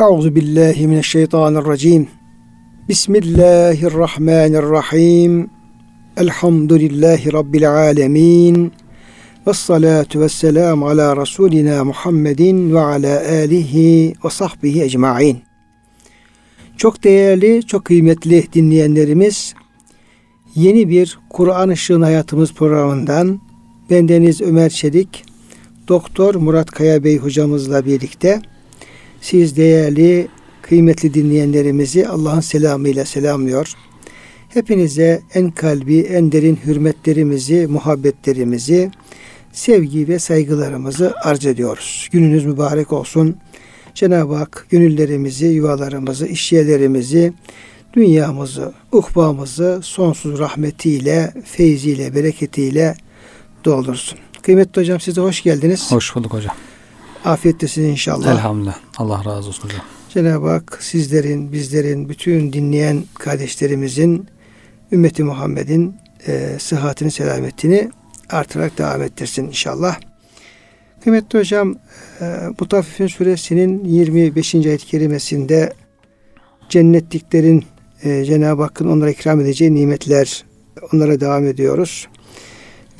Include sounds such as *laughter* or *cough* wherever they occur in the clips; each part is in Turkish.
Euzu billahi mineşşeytanirracim. Bismillahirrahmanirrahim. Elhamdülillahi rabbil alamin. Ves salatu vesselam ala rasulina Muhammedin ve ala alihi ve sahbihi ecmaîn. Çok değerli, çok kıymetli dinleyenlerimiz, yeni bir Kur'an Işığın Hayatımız programından bendeniz Ömer Çelik, Doktor Murat Kaya Bey hocamızla birlikte siz değerli, kıymetli dinleyenlerimizi Allah'ın selamıyla selamlıyor. Hepinize en kalbi, en derin hürmetlerimizi, muhabbetlerimizi, sevgi ve saygılarımızı arz ediyoruz. Gününüz mübarek olsun. Cenab-ı Hak gönüllerimizi, yuvalarımızı, işyerlerimizi, dünyamızı, uhbamızı sonsuz rahmetiyle, feyziyle, bereketiyle doldursun. Kıymetli hocam size hoş geldiniz. Hoş bulduk hocam. Afiyettesiniz inşallah. Elhamdülillah. Allah razı olsun hocam. Cenab-ı Hak sizlerin, bizlerin, bütün dinleyen kardeşlerimizin, ümmeti Muhammed'in e, sıhhatini, selametini artırarak devam ettirsin inşallah. Kıymetli hocam, e, Mutaffifin suresinin 25. ayet-i kerimesinde cennetliklerin e, Cenab-ı Hakk'ın onlara ikram edeceği nimetler, onlara devam ediyoruz.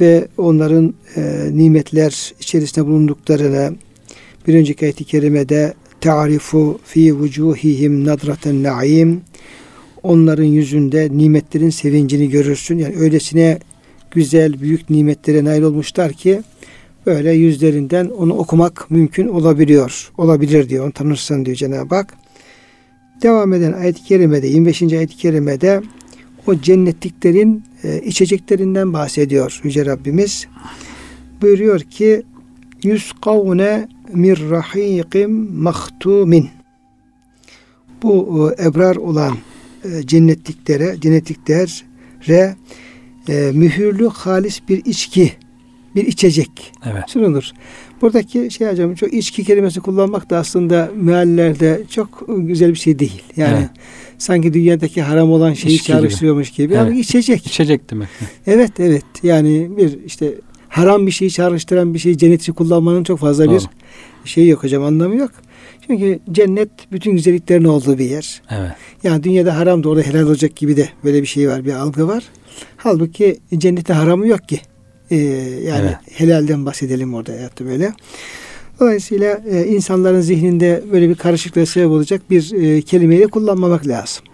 Ve onların e, nimetler içerisinde bulunduklarını bir önceki ayet-i kerimede ta'rifu fi vucuhihim nadraten naim onların yüzünde nimetlerin sevincini görürsün. Yani öylesine güzel, büyük nimetlere nail olmuşlar ki böyle yüzlerinden onu okumak mümkün olabiliyor. Olabilir diyor. Onu tanırsın diyor Cenab-ı Hak. Devam eden ayet-i kerimede 25. ayet-i kerimede o cennetliklerin e, içeceklerinden bahsediyor Yüce Rabbimiz. Buyuruyor ki yüskavne mir rahikim mahtumin. Bu e, ebrar olan e, cennetliklere, cennetliklere e, mühürlü halis bir içki, bir içecek Evet. sunulur. Buradaki şey hocam çok içki kelimesi kullanmak da aslında meallerde çok güzel bir şey değil. Yani Evet. sanki dünyadaki haram olan şeyi İçki gibi. çağrıştırıyormuş gibi. Evet. Ama içecek. İçecek demek. Evet evet. Yani bir işte haram bir şeyi çağrıştıran bir şeyi cennet için kullanmanın çok fazla Doğru. bir şey yok hocam anlamı yok. Çünkü cennet bütün güzelliklerin olduğu bir yer. Evet. Yani dünyada haram da orada helal olacak gibi de böyle bir şey var, bir algı var. Halbuki cennette haramı yok ki. Ee, yani Evet. helalden bahsedelim orada hayatta böyle. Dolayısıyla e, insanların zihninde böyle bir karışıklığa sebep olacak bir e, kelimeyi kullanmamak lazım.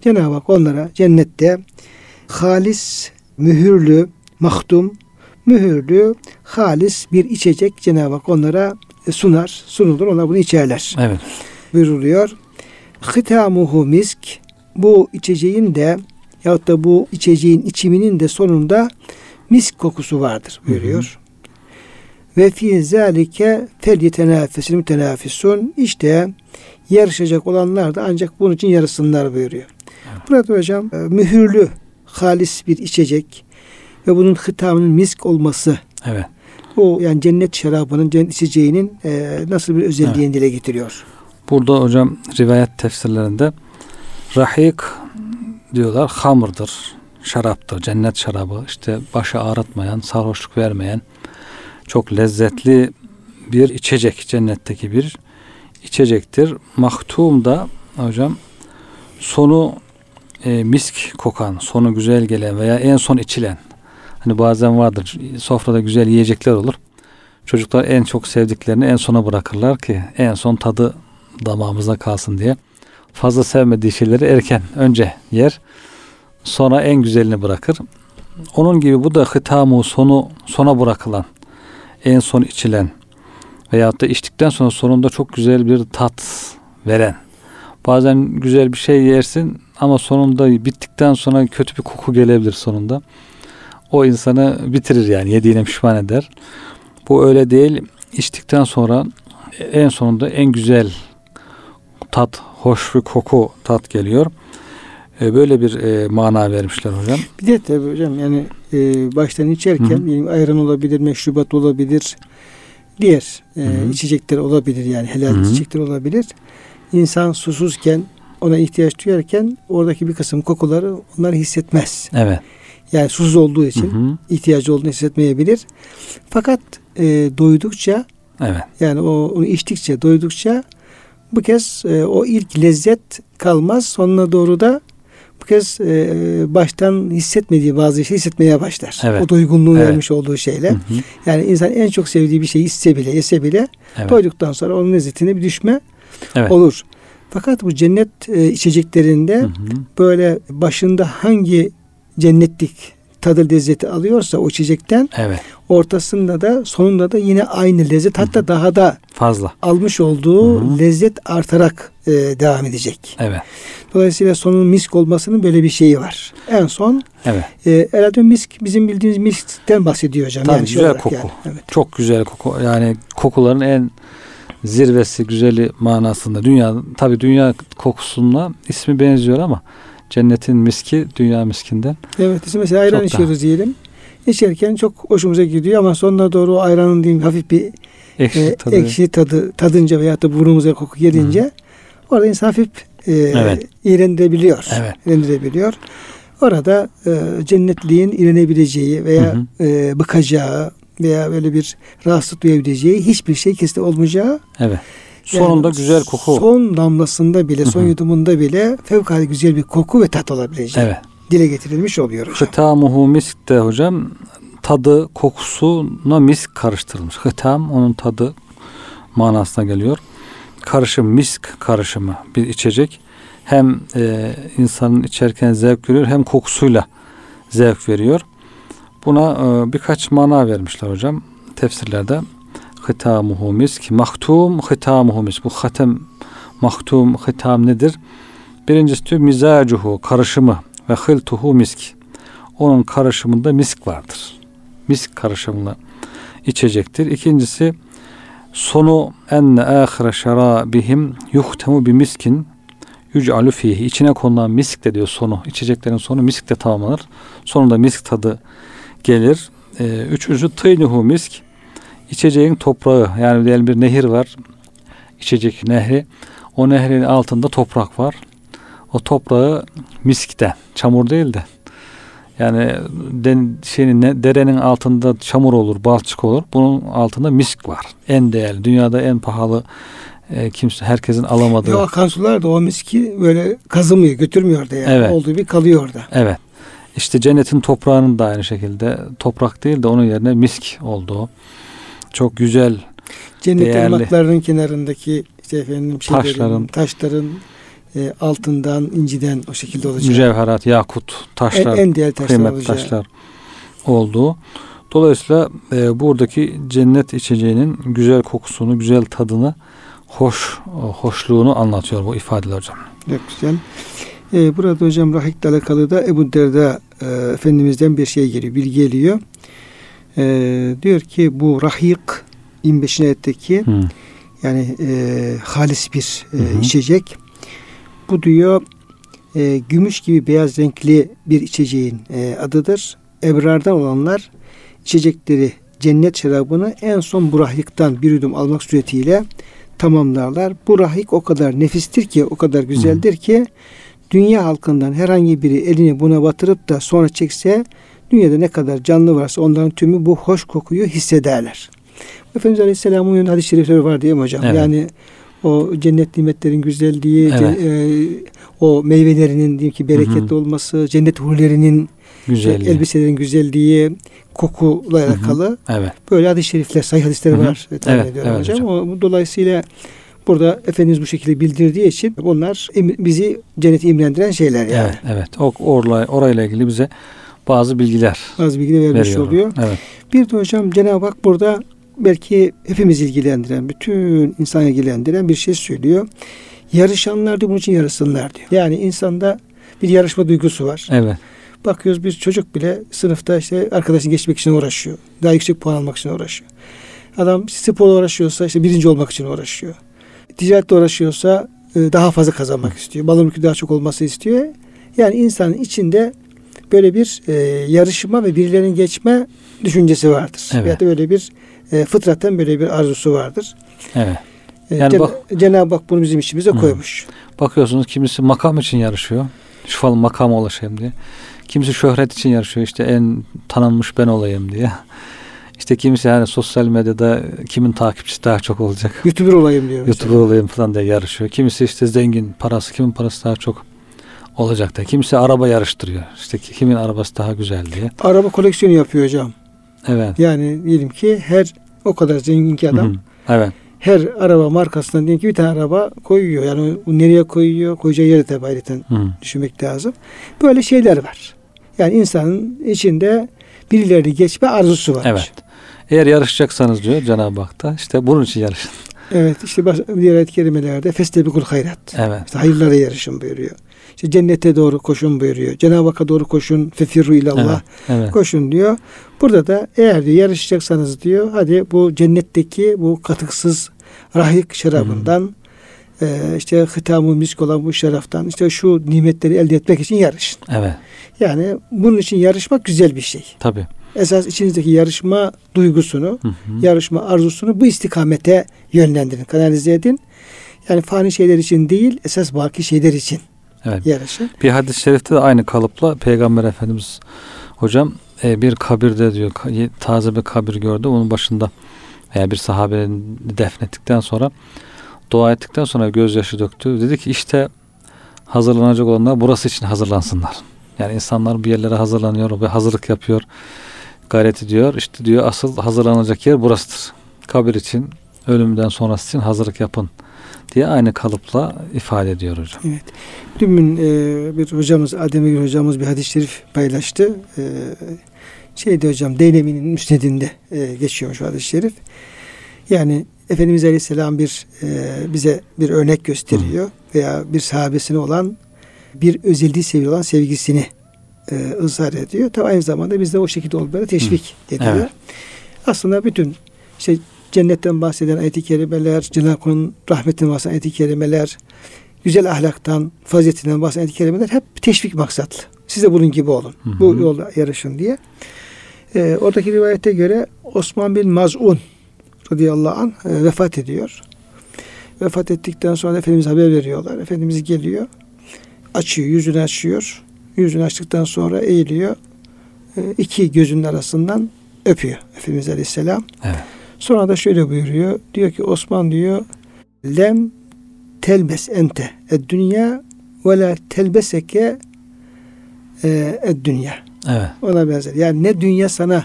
Cenab-ı Hak onlara cennette halis, mühürlü, mahtum, mühürlü, halis bir içecek Cenab-ı Hak onlara e, sunar, sunulur. Onlar bunu içerler Evet. buyuruluyor. Hitamuhu misk bu içeceğin de yahut da bu içeceğin içiminin de sonunda misk kokusu vardır buyuruyor. Ve fi zalike fel yetenafesil mütenafisun işte yarışacak olanlar da ancak bunun için yarışsınlar buyuruyor. Burada hocam e, mühürlü halis bir içecek ve bunun hitamının misk olması Evet. o yani cennet şarabının cennet içeceğinin e, nasıl bir özelliğini dile getiriyor. Burada hocam rivayet tefsirlerinde rahik diyorlar hamırdır, şaraptır, cennet şarabı. İşte başı ağrıtmayan, sarhoşluk vermeyen çok lezzetli bir içecek. Cennetteki bir içecektir. Mahtum da hocam sonu e, misk kokan, sonu güzel gelen veya en son içilen. Hani bazen vardır sofrada güzel yiyecekler olur. Çocuklar en çok sevdiklerini en sona bırakırlar ki en son tadı damağımızda kalsın diye. Fazla sevmediği şeyleri erken önce yer. Sonra en güzelini bırakır. Onun gibi bu da hitamu sonu sona bırakılan, en son içilen veyahut da içtikten sonra sonunda çok güzel bir tat veren. Bazen güzel bir şey yersin ama sonunda bittikten sonra kötü bir koku gelebilir sonunda. O insanı bitirir yani yediğine pişman eder. Bu öyle değil. İçtikten sonra en sonunda en güzel tat, hoş bir koku tat geliyor. E, Böyle bir e, mana vermişler hocam. Bir de tabii hocam yani e, baştan içerken Hı hı. diyelim ayran olabilir, meşrubat olabilir, diğer e, Hı hı. içecekler olabilir yani helal Hı hı. içecekler olabilir. İnsan susuzken ona ihtiyaç duyarken oradaki bir kısım kokuları onları hissetmez. Evet. Yani susuz olduğu Hı için hı. ihtiyacı olduğunu hissetmeyebilir. Fakat e, doydukça Evet. yani o onu içtikçe, doydukça bu kez e, o ilk lezzet kalmaz. Sonuna doğru da bu kez e, baştan hissetmediği bazı şey hissetmeye başlar. Evet. O doygunluğu Evet. vermiş olduğu şeyle. Hı hı. Yani insan en çok sevdiği bir şeyi ise bile, yese bile Evet. doyduktan sonra onun lezzetine bir düşme Evet. olur. Fakat bu cennet e, içeceklerinde Hı hı. böyle başında hangi cennetlik tadı lezzeti alıyorsa o içecekten Evet. ortasında da sonunda da yine aynı lezzet hatta daha da Fazla. almış olduğu Hı hı. lezzet artarak e, devam edecek. Evet. Dolayısıyla sonun misk olmasının böyle bir şeyi var. En son Evet. e, herhalde misk bizim bildiğimiz miskten bahsediyor hocam. Tabii, Yani şey güzel olarak koku. yani. Evet. Çok güzel koku. Yani kokuların en zirvesi, güzeli manasında. Dünya tabi dünya kokusuna ismi benziyor ama cennetin miski dünya miskinden. Evet. Biz mesela ayran Çok içiyoruz diyelim. İçerken çok hoşumuza gidiyor ama sonuna doğru o ayranın diyeyim hafif bir Ekşi e, tadı. ekşi tadı tadınca veyahut da burnumuza koku gelince orada insan hafif e, Evet. iğrendirebiliyor. Evet. İğrendirebiliyor. Orada e, cennetliğin iğrenebileceği veya Hı e, bıkacağı veya böyle bir rahatsızlık duyabileceği hiçbir şey kesinlikle olmayacağı Evet. Sonunda yani güzel koku. Son damlasında bile, son yudumunda bile fevkalade güzel bir koku ve tat olabileceği Evet. dile getirilmiş oluyor hocam. Hıtamuhu misk de hocam tadı kokusuna misk karıştırılmış. Hıtam onun tadı manasına geliyor. Karışım misk karışımı bir içecek. Hem e, insanın içerken zevk görüyor hem kokusuyla zevk veriyor. Buna e, birkaç mana vermişler hocam tefsirlerde. Hıtamuhu misk, mahtum hıtamuhu misk. Bu hatem, mahtum, hıtam nedir? Birincisi diyor mizacuhu, karışımı ve hıltuhu misk. Onun karışımında misk vardır. Misk karışımlı içecektir. İkincisi sonu enne ahire şarabihim yuhtemu bi miskin yüc'alu fihi. İçine konulan misk de diyor sonu. İçeceklerin sonu misk de tamamlanır. Sonunda misk tadı gelir. Ee, üçüncüsü tıynuhu misk. İçeceğin toprağı yani diyelim bir nehir var. İçecek nehri. O nehrin altında toprak var. O toprağı miskten, çamur değil de yani den, şeyin ne, derenin altında çamur olur, balçık olur. Bunun altında misk var. En değerli, dünyada en pahalı e, kimse herkesin alamadığı. Ve akan sular da o miski böyle kazımıyor, götürmüyor da yani. Evet. Olduğu bir kalıyor orada. Evet. İşte cennetin toprağının da aynı şekilde toprak değil de onun yerine misk olduğu. Çok güzel Cennet Değerli. ırmaklarının kenarındaki işte efendim Taşların. taşların e, altından, inciden o şekilde olacak. mücevherat, yakut, En, taşlar, en değerli taşlar kıymetli olacağı. taşlar olduğu. Dolayısıyla e, buradaki cennet içeceğinin güzel kokusunu, güzel tadını, hoş hoşluğunu anlatıyor bu ifadeler hocam. Çok güzel. Ee, burada hocam rahikle alakalı da Ebu Derda e, Efendimiz'den bir şey geliyor, bilgi geliyor. Ee, diyor ki bu rahik 25. ayetteki Hı. yani e, halis bir e, Hı hı. içecek. Bu diyor e, gümüş gibi beyaz renkli bir içeceğin e, adıdır. Ebrardan olanlar içecekleri cennet şarabını en son bu rahikten bir yudum almak suretiyle tamamlarlar. Bu rahik o kadar nefistir ki, o kadar güzeldir ki dünya halkından herhangi biri elini buna batırıp da sonra çekse dünyada ne kadar canlı varsa onların tümü bu hoş kokuyu hissederler. Efendimiz Aleyhisselam'ın hadis-i şerifleri var mi hocam? Evet. Yani o cennet nimetlerin güzelliği, Evet. e, o meyvelerinin diyeyim ki bereketli olması, cennet hurilerinin, Güzelliği. elbiselerin güzelliği, kokuyla alakalı Evet. böyle hadis-i şerifler, sahih hadisler Hı hı. var. tahmin Evet, ediyorum evet hocam. hocam. O, dolayısıyla burada Efendimiz bu şekilde bildirdiği için bunlar bizi cenneti imrendiren şeyler yani. Evet, evet. O orla, orayla ilgili bize bazı bilgiler Az bilgi de vermiş veriyor. oluyor. Evet. Bir de hocam Cenab-ı Hak burada belki hepimiz ilgilendiren, bütün insan ilgilendiren bir şey söylüyor. Yarışanlar diyor bunun için yarışsınlar diyor. Yani insanda bir yarışma duygusu var. Evet. Bakıyoruz bir çocuk bile sınıfta işte arkadaşını geçmek için uğraşıyor. Daha yüksek puan almak için uğraşıyor. Adam sporla uğraşıyorsa işte birinci olmak için uğraşıyor. Ticaretle uğraşıyorsa e, daha fazla kazanmak istiyor. Balon mülkü daha çok olması istiyor. Yani insanın içinde böyle bir e, yarışma ve birilerinin geçme düşüncesi vardır. Evet. Ya da böyle bir e, fıtraten böyle bir arzusu vardır. Evet. E, Yani Cen- bak- Cenab-ı Hak bunu bizim içimize Hı. koymuş. Bakıyorsunuz kimisi makam için yarışıyor. Şu falan makam ulaşayım diye. Kimisi şöhret için yarışıyor. işte en tanınmış ben olayım diye. İşte kimisi yani sosyal medyada kimin takipçisi daha çok olacak. YouTuber olayım diyor. mesela. YouTuber olayım falan diye yarışıyor. Kimisi işte zengin parası kimin parası daha çok olacak da. Kimisi araba yarıştırıyor. İşte kimin arabası daha güzel diye. Araba koleksiyonu yapıyor hocam. Evet. Yani diyelim ki her o kadar zengin ki adam Hı hı. Evet. her araba markasından diyelim ki bir tane araba koyuyor. Yani nereye koyuyor? Koyacağı yeri tabi ayrıca düşünmek lazım. Böyle şeyler var. Yani insanın içinde birilerini geçme arzusu var. Evet. Eğer yarışacaksanız diyor Cenab-ı Hak da işte bunun için yarışın. Evet işte baş- diğer ayet-i kerimelerde festebikul hayrat. Evet. İşte hayırlara yarışın buyuruyor. İşte cennete doğru koşun buyuruyor. Cenab-ı Hakk'a doğru koşun. Fefirru ilallah. Evet. Koşun diyor. Burada da eğer diyor, yarışacaksanız diyor hadi bu cennetteki bu katıksız rahik şarabından e, işte hıtamı misk olan bu şaraftan işte şu nimetleri elde etmek için yarışın. Evet. Yani bunun için yarışmak güzel bir şey. Tabii. Esas içinizdeki yarışma duygusunu, Hı hı. yarışma arzusunu bu istikamete yönlendirin, kanalize edin. Yani fani şeyler için değil, esas baki şeyler için Evet. yarışın. Bir hadis-i şerifte de aynı kalıpla Peygamber Efendimiz hocam e, bir kabirde diyor taze bir kabir gördü. Onun başında veya bir sahabenin defnettikten sonra dua ettikten sonra gözyaşı döktü. Dedi ki işte hazırlanacak olanlar burası için hazırlansınlar. Yani insanlar bir yerlere hazırlanıyor ve hazırlık yapıyor. Gayret ediyor. İşte diyor asıl hazırlanacak yer burasıdır. Kabir için ölümden sonrası için hazırlık yapın diye aynı kalıpla ifade ediyor hocam. Evet. Dün e, bir hocamız, Ademir hocamız bir hadis-i şerif paylaştı. E, şeydi hocam, Deylemi'nin müsnedinde e, geçiyormuş o hadis-i şerif. Yani Efendimiz Aleyhisselam bir e, bize bir örnek gösteriyor veya bir sahabesine olan bir özelliği seviyor olan sevgisini e, ızhar ediyor. Tabi aynı zamanda biz de o şekilde olmaya teşvik ediyor. Evet. Aslında bütün işte cennetten bahseden ayet-i kerimeler, Cenab-ı Hakk'ın rahmetinden bahseden ayet-i kerimeler, güzel ahlaktan, faziletinden bahseden ayet-i kerimeler hep teşvik maksatlı. Siz de bunun gibi olun. Hı hı. Bu yolda yarışın diye. Ee, oradaki rivayete göre Osman bin Maz'un radıyallahu anh e, vefat ediyor. Vefat ettikten sonra Efendimiz haber veriyorlar. Efendimiz geliyor. Açıyor, yüzünü açıyor. Yüzünü açtıktan sonra eğiliyor. E, iki gözünün arasından öpüyor Efendimiz Aleyhisselam. Evet. Sonra da şöyle buyuruyor. Diyor ki Osman diyor lem telbes ente ed dünya ve la telbeseke ed dünya. Evet. Ona benzer. Yani ne dünya sana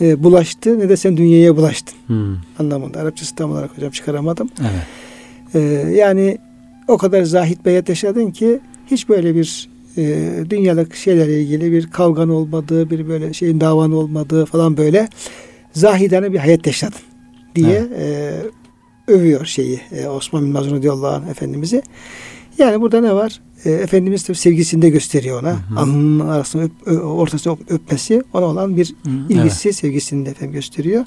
e, bulaştı ne de sen dünyaya bulaştın Hmm. anlamında. Arapçası tam olarak hocam çıkaramadım. Evet. E, yani o kadar zahit bir hayat yaşadın ki hiç böyle bir e, dünyalık şeylerle ilgili bir kavgan olmadığı, bir böyle şeyin davan olmadığı falan böyle zahidane bir hayat yaşadın diye e, övüyor şeyi e, Osman bin Mazun radıyallahu anh Efendimiz'i. Yani burada ne var? E, Efendimiz tabii sevgisini de gösteriyor ona. Hı hı. Alnının arasında öp, ö- öp- öpmesi ona olan bir ilgisi, sevgisini de efendim gösteriyor.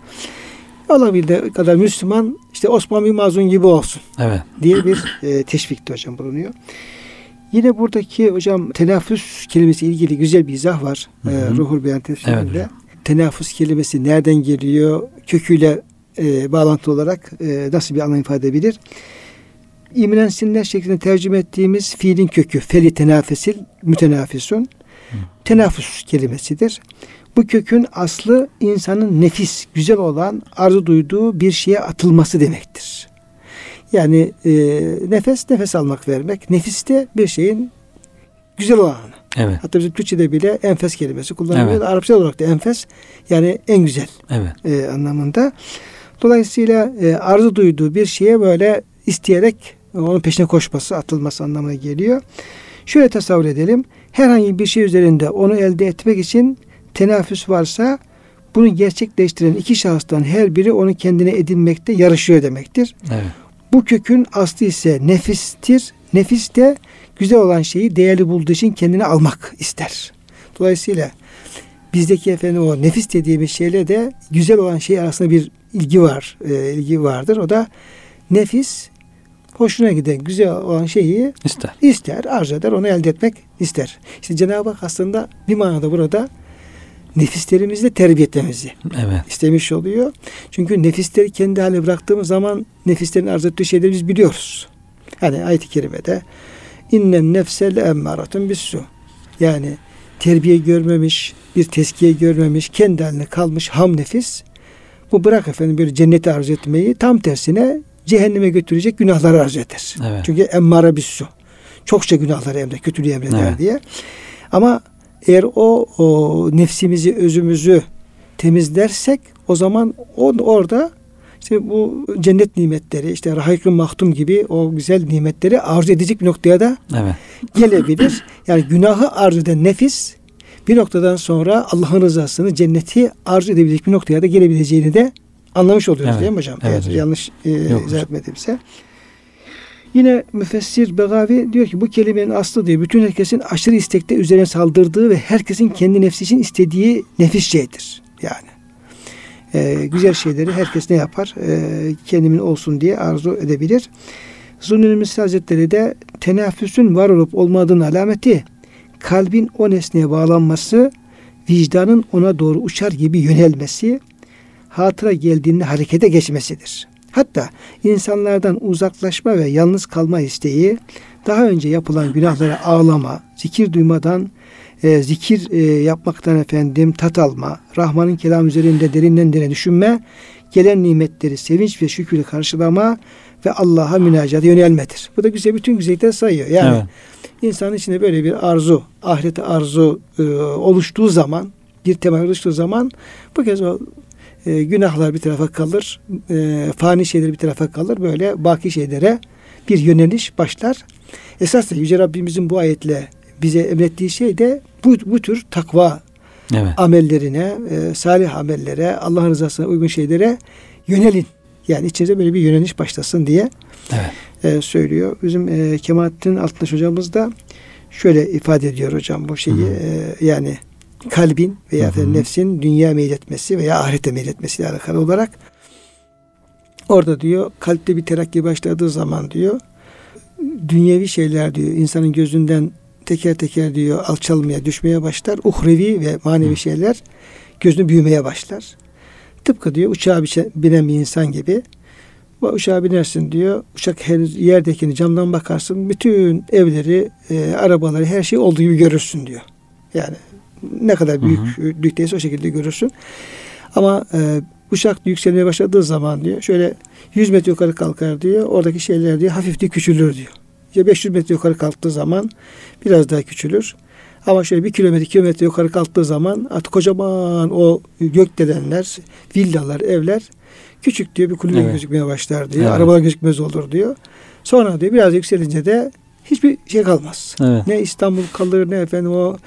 Olabildiği kadar Müslüman işte Osman bin Mazun gibi olsun Evet. diye bir e, teşvikte hocam bulunuyor. Yine buradaki hocam tenaffüs kelimesi ilgili güzel bir izah var. Hı E, hı. Ruhul Beyan Evet tefsirinde. hocam. Tenaffüs kelimesi nereden geliyor? Köküyle e, bağlantılı olarak e, nasıl bir anlam ifade edebilir? İmrensinler şeklinde tercüme ettiğimiz fiilin kökü feli tenafesil mütenafisun tenaffüs kelimesidir. Bu kökün aslı insanın nefis, güzel olan, arzu duyduğu bir şeye atılması demektir. Yani e, nefes, nefes almak vermek. Nefis de bir şeyin güzel olanı. Evet. Hatta bizim Türkçe'de bile enfes kelimesi kullanılıyor. Evet. Arapça olarak da enfes yani en güzel Evet. e, anlamında. Dolayısıyla e, arzu duyduğu bir şeye böyle isteyerek onun peşine koşması, atılması anlamına geliyor. Şöyle tasavvur edelim. Herhangi bir şey üzerinde onu elde etmek için tenaffüs varsa bunu gerçekleştiren iki şahıstan her biri onu kendine edinmekte yarışıyor demektir. Evet. Bu kökün aslı ise nefistir. Nefis de güzel olan şeyi değerli bulduğu için kendine almak ister. Dolayısıyla bizdeki efendim o nefis dediğimiz şeyle de güzel olan şey arasında bir ilgi var, e, ilgi vardır. O da nefis hoşuna giden güzel olan şeyi İster. ister, arzu eder, onu elde etmek ister. İşte Cenab-ı Hak aslında bir manada burada nefislerimizle terbiye etmemizi Evet. istemiş oluyor. Çünkü nefisleri kendi haline bıraktığımız zaman nefislerin arzu ettiği şeyleri biz biliyoruz. Hani ayet-i kerimede innen nefsel emmâratun bissu. Yani terbiye görmemiş, bir teskiye görmemiş, kendi haline kalmış ham nefis Bu bırak efendim böyle cenneti arzu etmeyi tam tersine cehenneme götürecek günahları arzu eder. Evet. Çünkü emmare bir su. Çokça günahları emre, kötülüğü emreder Evet. diye. Ama eğer o, o nefsimizi, özümüzü temizlersek o zaman o orada işte bu cennet nimetleri, işte rahik mahtum gibi o güzel nimetleri arzu edecek bir noktaya da Evet. gelebilir. Yani günahı arzu eden nefis bir noktadan sonra Allah'ın rızasını, cenneti arzu edebilecek bir noktaya da gelebileceğini de anlamış oluyoruz Evet. değil mi hocam? Evet Evet, hocam. yanlış e, izah hocam. Yine müfessir Begavi diyor ki bu kelimenin aslı diyor bütün herkesin aşırı istekte üzerine saldırdığı ve herkesin kendi nefsi için istediği nefis şeydir. Yani e, güzel şeyleri herkes ne yapar? E, kendimin olsun diye arzu edebilir. Misri Hazretleri de tenaffüsün var olup olmadığının alameti kalbin o nesneye bağlanması, vicdanın ona doğru uçar gibi yönelmesi, hatıra geldiğinde harekete geçmesidir. Hatta insanlardan uzaklaşma ve yalnız kalma isteği, daha önce yapılan günahlara ağlama, zikir duymadan e, zikir e, yapmaktan efendim tat alma, Rahman'ın kelam üzerinde derinden derine düşünme, gelen nimetleri sevinç ve şükürle karşılama ve Allah'a münacata yönelmedir. Bu da güzel bütün güzellikleri sayıyor. Yani Evet. insanın içinde böyle bir arzu, ahirete arzu e, oluştuğu zaman, bir temel oluştuğu zaman bu kez o e, günahlar bir tarafa kalır, e, fani şeyler bir tarafa kalır. Böyle baki şeylere bir yöneliş başlar. Esas da Yüce Rabbimizin bu ayetle bize emrettiği şey de bu, bu tür takva Evet. amellerine, e, salih amellere, Allah'ın rızasına uygun şeylere yönelin. Yani içinize böyle bir yöneliş başlasın diye Evet. e, söylüyor. Bizim e, Kemalettin Altıntaş hocamız da şöyle ifade ediyor hocam bu şeyi. Hı hı. e, yani kalbin veya Hı hı. nefsin dünya meyletmesi veya ahirete meyletmesiyle alakalı olarak orada diyor kalpte bir terakki başladığı zaman diyor dünyevi şeyler diyor insanın gözünden teker teker diyor alçalmaya düşmeye başlar. Uhrevi ve manevi Hı. şeyler gözünü büyümeye başlar. Tıpkı diyor uçağa binen bir insan gibi bu uçağa binersin diyor. Uçak henüz yerdekini camdan bakarsın. Bütün evleri, e, arabaları, her şeyi olduğu gibi görürsün diyor. Yani ne kadar büyük Hı büyükteyse o şekilde görürsün. Ama e, uçak yükselmeye başladığı zaman diyor şöyle 100 metre yukarı kalkar diyor. Oradaki şeyler diyor hafif de küçülür diyor. İşte 500 metre yukarı kalktığı zaman biraz daha küçülür. Ama şöyle bir kilometre, kilometre yukarı kalktığı zaman artık kocaman o gökdelenler, villalar, evler küçük diyor bir kulübe Evet. gözükmeye başlar diyor. Evet. Arabalar gözükmez olur diyor. Sonra diyor biraz yükselince de hiçbir şey kalmaz. Evet. Ne İstanbul kalır ne efendim o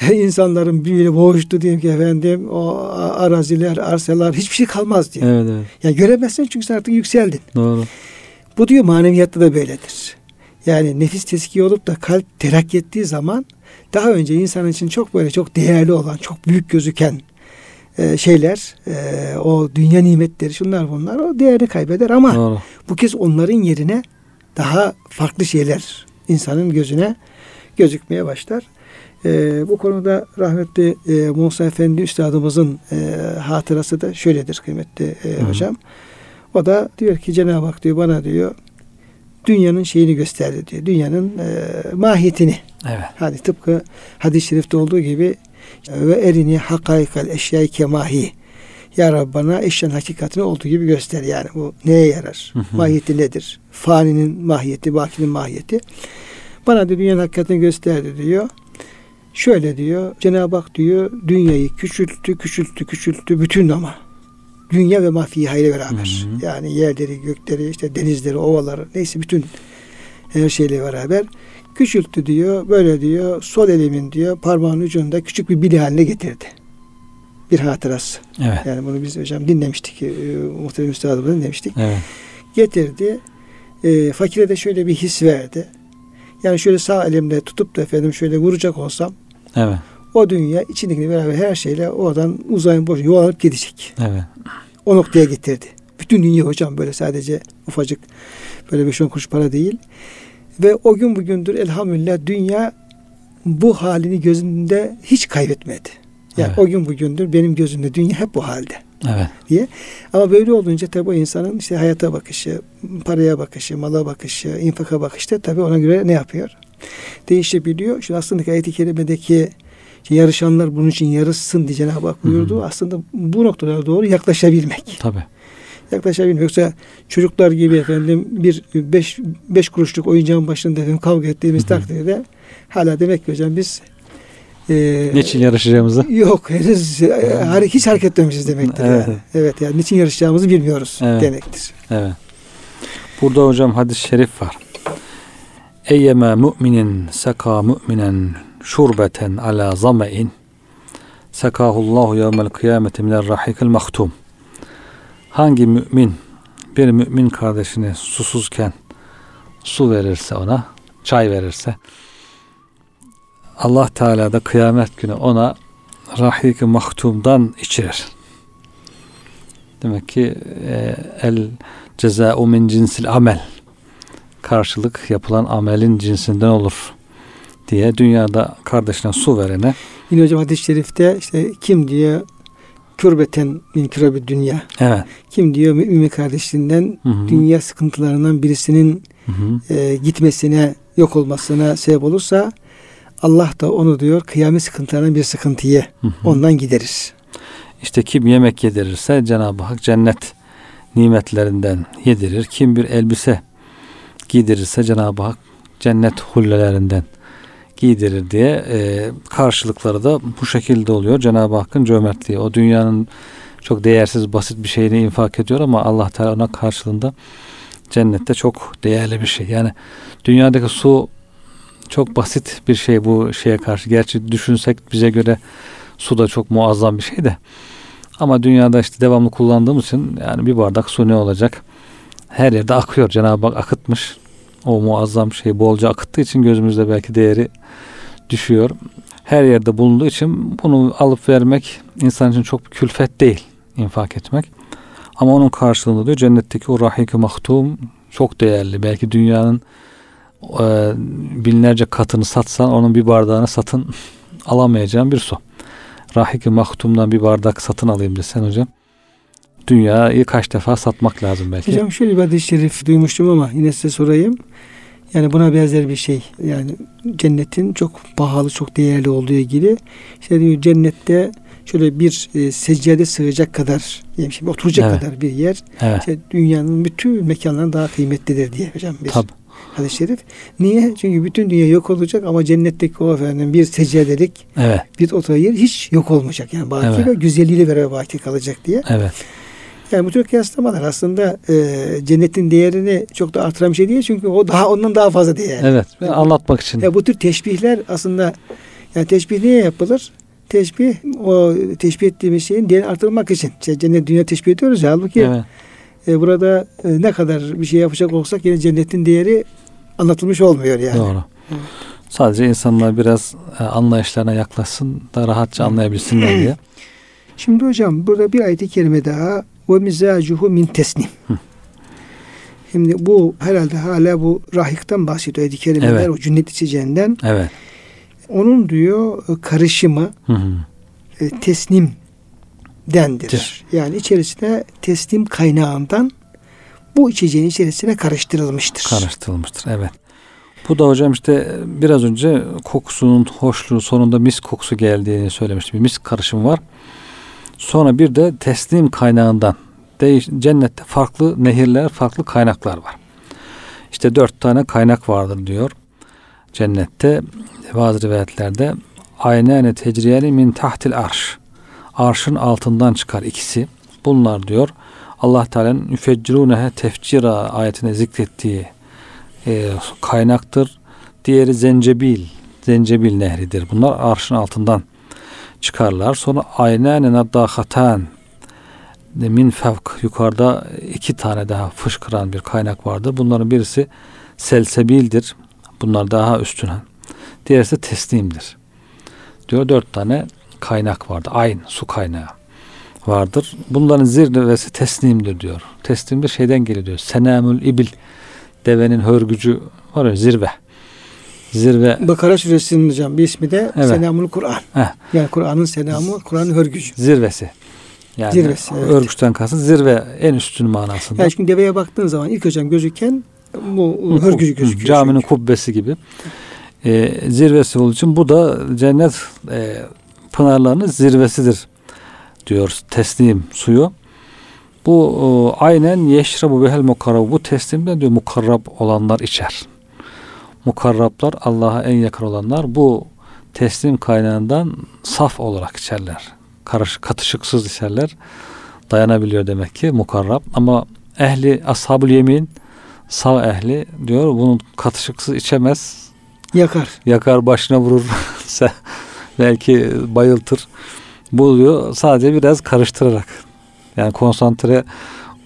*laughs* insanların birbiriyle boğuştu diyeyim ki efendim o araziler, arsalar hiçbir şey kalmaz diyor. Evet. Evet. Yani göremezsin çünkü sen artık yükseldin. Doğru. Bu diyor maneviyatta da böyledir. Yani nefis teskiye olup da kalp terakki ettiği zaman daha önce insan için çok böyle çok değerli olan, çok büyük gözüken e, şeyler, e, o dünya nimetleri, şunlar bunlar o değerini kaybeder ama Doğru. bu kez onların yerine daha farklı şeyler insanın gözüne gözükmeye başlar. E, bu konuda rahmetli e, Musa Efendi Üstadımızın e, hatırası da şöyledir kıymetli e, Hı hı. hocam. O da diyor ki Cenab-ı Hak diyor bana diyor dünyanın şeyini gösterdi diyor. Dünyanın e, mahiyetini. Evet. Hani tıpkı hadis-i şerifte olduğu gibi ve erini hakaykal eşyayı kemahi. Ya Rabbi bana eşyanın hakikatini olduğu gibi göster. Yani bu neye yarar? Hı hı. Mahiyeti nedir? Faninin mahiyeti, bakinin mahiyeti. Bana diyor dünyanın hakikatini gösterdi diyor. Şöyle diyor. Cenab-ı Hak diyor dünyayı küçülttü, küçülttü, küçülttü bütün ama. Dünya ve mafiha ile beraber. Hı hı. Yani yerleri, gökleri, işte denizleri, ovaları neyse bütün her şeyle beraber küçülttü diyor. Böyle diyor. Sol elimin diyor parmağın ucunda küçük bir bili haline getirdi. Bir hatırası. Evet. Yani bunu biz hocam dinlemiştik. E, muhterem üstadımızdan dinlemiştik. Evet. Getirdi. E, fakire de şöyle bir his verdi. Yani şöyle sağ elimle tutup da efendim şöyle vuracak olsam Evet. o dünya içindeki beraber her şeyle oradan uzayın boşuna yuvarlanıp gidecek. Evet. O noktaya getirdi. Bütün dünya hocam böyle sadece ufacık böyle 5-10 kuruş para değil. Ve o gün bugündür elhamdülillah dünya bu halini gözünde hiç kaybetmedi. Yani Evet. o gün bugündür benim gözümde dünya hep bu halde. Evet. Ama böyle olunca tabii o insanın işte hayata bakışı, paraya bakışı, mala bakışı, infaka bakışı da tabii ona göre ne yapıyor? Değişebiliyor. Şu aslında ayet-i kerimedeki yarışanlar bunun için yarışsın diye Cenab-ı Hak buyurdu. Aslında bu noktalara doğru yaklaşabilmek. Tabi. Yaklaşabilmek. Yoksa çocuklar gibi efendim bir beş, beş kuruşluk oyuncağın başında efendim kavga ettiğimiz takdirde hala demek ki hocam biz e, Niçin yarışacağımızı? Yok henüz e, hare- hiç hareket etmemişiz demektir. Evet. Yani. Evet yani niçin yarışacağımızı bilmiyoruz Evet. demektir. Evet. Burada hocam hadis-i şerif var. Eyyeme mu'minin seka mu'minen şurbeten ala zame'in sekahullahu yevmel kıyameti minel rahikil mahtum. Hangi mümin bir mümin kardeşine susuzken su verirse ona, çay verirse Allah Teala da kıyamet günü ona rahik mahtumdan içirir. Demek ki e, el ceza'u min cinsil amel karşılık yapılan amelin cinsinden olur diye dünyada kardeşine su verene Yine hocam hadis-i şerifte işte kim diyor kürbeten min kürebi dünya. evet Kim diyor mümin kardeşliğinden Hı hı. dünya sıkıntılarından birisinin Hı hı. e, gitmesine, yok olmasına sebep olursa Allah da onu diyor kıyamet sıkıntılarından bir sıkıntıyı Hı hı. ondan giderir. İşte kim yemek yedirirse Cenab-ı Hak cennet nimetlerinden yedirir. Kim bir elbise giydirirse Cenab-ı Hak cennet hullelerinden giydirir diye e, karşılıkları da bu şekilde oluyor. Cenab-ı Hakk'ın cömertliği. O dünyanın çok değersiz, basit bir şeyini infak ediyor ama Allah Teala ona karşılığında cennette çok değerli bir şey. Yani dünyadaki su çok basit bir şey bu şeye karşı. Gerçi düşünsek bize göre su da çok muazzam bir şey de. Ama dünyada işte devamlı kullandığımız için yani bir bardak su ne olacak? Her yerde akıyor. Cenab-ı Hak akıtmış. O muazzam şeyi bolca akıttığı için gözümüzde belki değeri düşüyor. Her yerde bulunduğu için bunu alıp vermek insan için çok külfet değil infak etmek. Ama onun karşılığında diyor cennetteki o rahik-i mahtum çok değerli. Belki dünyanın e, binlerce katını satsan onun bir bardağını satın *laughs* alamayacağın bir su. Rahik-i mahtumdan bir bardak satın alayım desen hocam. Dünyayı kaç defa satmak lazım belki. Hocam şöyle bir hadis-i şerif duymuştum ama yine size sorayım. Yani buna benzer bir şey. Yani cennetin çok pahalı, çok değerli olduğu ilgili. İşte diyor cennette şöyle bir e, seccade sığacak kadar, yani şimdi oturacak Evet. kadar bir yer. Evet. İşte dünyanın bütün mekanlarından daha kıymetlidir diye hocam bir Tabii. hadis-i şerif. Niye? Çünkü bütün dünya yok olacak ama cennetteki o efendim bir seccadelik Evet. bir oturma yer hiç yok olmayacak. Yani baki Evet. ve güzelliğiyle beraber baki kalacak diye. Evet. Yani bu tür kıyaslamalar aslında e, cennetin değerini çok da artıran bir şey değil. Çünkü o daha ondan daha fazla değerli. Evet. Ve anlatmak için. Ya bu tür teşbihler aslında yani teşbih niye yapılır? Teşbih o teşbih ettiğimiz şeyin değerini artırmak için. İşte cennet dünya teşbih ediyoruz ya. Halbuki Evet. e, burada e, ne kadar bir şey yapacak olsak yine cennetin değeri anlatılmış olmuyor yani. Doğru. Evet. Sadece insanlar biraz e, anlayışlarına yaklaşsın da rahatça anlayabilsinler diye. *clears throat* Şimdi hocam burada bir ayet-i kerime daha ve mizacuhu min tesnim. Şimdi bu herhalde hala bu rahikten bahsediyor ayet-i kerimeler Evet. o cünnet içeceğinden. Evet. Onun diyor e, karışımı Hı hı. e, tesnimdendir. Dir. Yani içerisine teslim kaynağından bu içeceğin içerisine karıştırılmıştır. Karıştırılmıştır. Evet. Bu da hocam işte biraz önce kokusunun hoşluğu sonunda mis kokusu geldiğini söylemiştim. Bir mis karışımı var. Sonra bir de teslim kaynağından değiş, cennette farklı nehirler, farklı kaynaklar var. İşte dört tane kaynak vardır diyor. Cennette bazı rivayetlerde aynene tecriyeni min tahtil arş. Arşın altından çıkar ikisi. Bunlar diyor Allah Teala'nın üfeccirunehe tefcira ayetine zikrettiği e, kaynaktır. Diğeri zencebil, zencebil nehridir. Bunlar arşın altından çıkarlar. Sonra aynane naddahatan min fevk yukarıda iki tane daha fışkıran bir kaynak vardır. Bunların birisi selsebildir. Bunlar daha üstüne. Diğerisi de teslimdir. Diyor dört tane kaynak vardır. Ayn, su kaynağı vardır. Bunların zirvesi teslimdir diyor. Teslim de şeyden geliyor diyor. Senamül ibil devenin hörgücü var ya zirve. Zirve Bakara suresinin hocam bir ismi de Evet. Senamul Kur'an. Yani Kur'an'ın senamı, Kur'an'ın hörgücü. zirvesi. Yani Zirvesi, evet. örgüçten kastı zirve en üstün manasında. Yani şimdi deveye baktığın zaman ilk hocam gözüken bu hörgücü gözüküyor. Caminin çünkü. kubbesi gibi. e, zirvesi olduğu için bu da cennet e, pınarlarının zirvesidir diyor teslim suyu. Bu e, aynen yeşrabu behel mukarrab. Bu teslimde diyor mukarrab olanlar içer. Mukarrablar Allah'a en yakın olanlar bu teslim kaynağından saf olarak içerler. Karışık, katışıksız içerler. Dayanabiliyor demek ki mukarrab. Ama ehli ashabul yemin sağ ehli diyor bunun katışıksız içemez. Yakar. Yakar başına vurur. *laughs* belki bayıltır. Bu diyor sadece biraz karıştırarak. Yani konsantre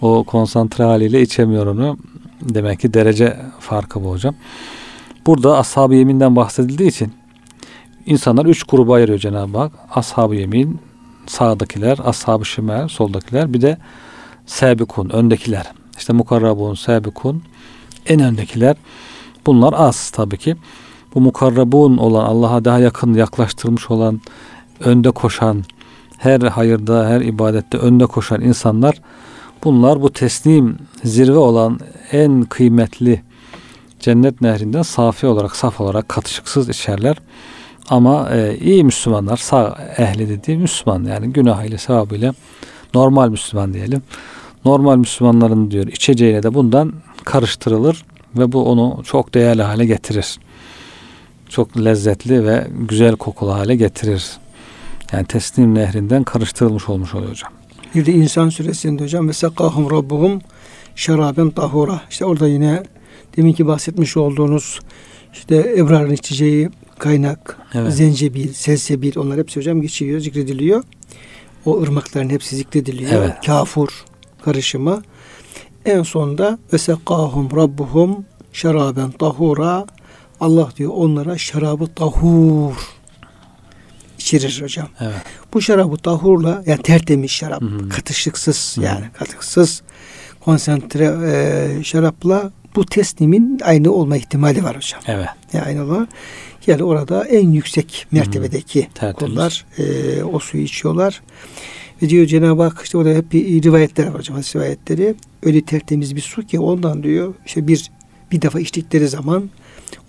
o konsantre haliyle içemiyor onu. Demek ki derece farkı bu hocam. Burada ashab-ı yeminden bahsedildiği için insanlar üç gruba ayırıyor Cenab-ı Hak. Ashab-ı yemin, sağdakiler, ashab-ı şimal, soldakiler. Bir de sebikun, öndekiler. İşte mukarrabun, sebikun, en öndekiler. Bunlar az tabii ki. Bu mukarrabun olan, Allah'a daha yakın yaklaştırmış olan, önde koşan, her hayırda, her ibadette önde koşan insanlar bunlar bu teslim zirve olan en kıymetli cennet nehrinden safi olarak, saf olarak katışıksız içerler. Ama e, iyi Müslümanlar, sağ ehli dediği Müslüman yani günahıyla, sevabıyla normal Müslüman diyelim. Normal Müslümanların diyor içeceğine de bundan karıştırılır ve bu onu çok değerli hale getirir. Çok lezzetli ve güzel kokulu hale getirir. Yani teslim nehrinden karıştırılmış olmuş oluyor hocam. Bir de insan suresinde hocam ve sekahum rabbuhum şeraben tahura. İşte orada yine deminki bahsetmiş olduğunuz işte ebrarın içeceği kaynak, evet. zencefil, selsebil onlar hepsi hocam geçiyor, zikrediliyor. O ırmakların hepsi zikrediliyor. Evet. Kafur karışımı. En sonda ve sekahum rabbuhum şeraben tahura. Allah diyor onlara şarabı tahur içirir hocam. Evet. Bu şarabı tahurla yani tertemiz şarap, Hı-hı. katışıksız Hı-hı. yani katışıksız konsantre e, şarapla bu teslimin aynı olma ihtimali var hocam. Evet. Yani aynı olur. Yani orada en yüksek mertebedeki hmm, kullar e, o suyu içiyorlar. Ve diyor Cenab-ı Hak işte orada hep bir rivayetler var hocam rivayetleri. Öyle tertemiz bir su ki ondan diyor işte bir bir defa içtikleri zaman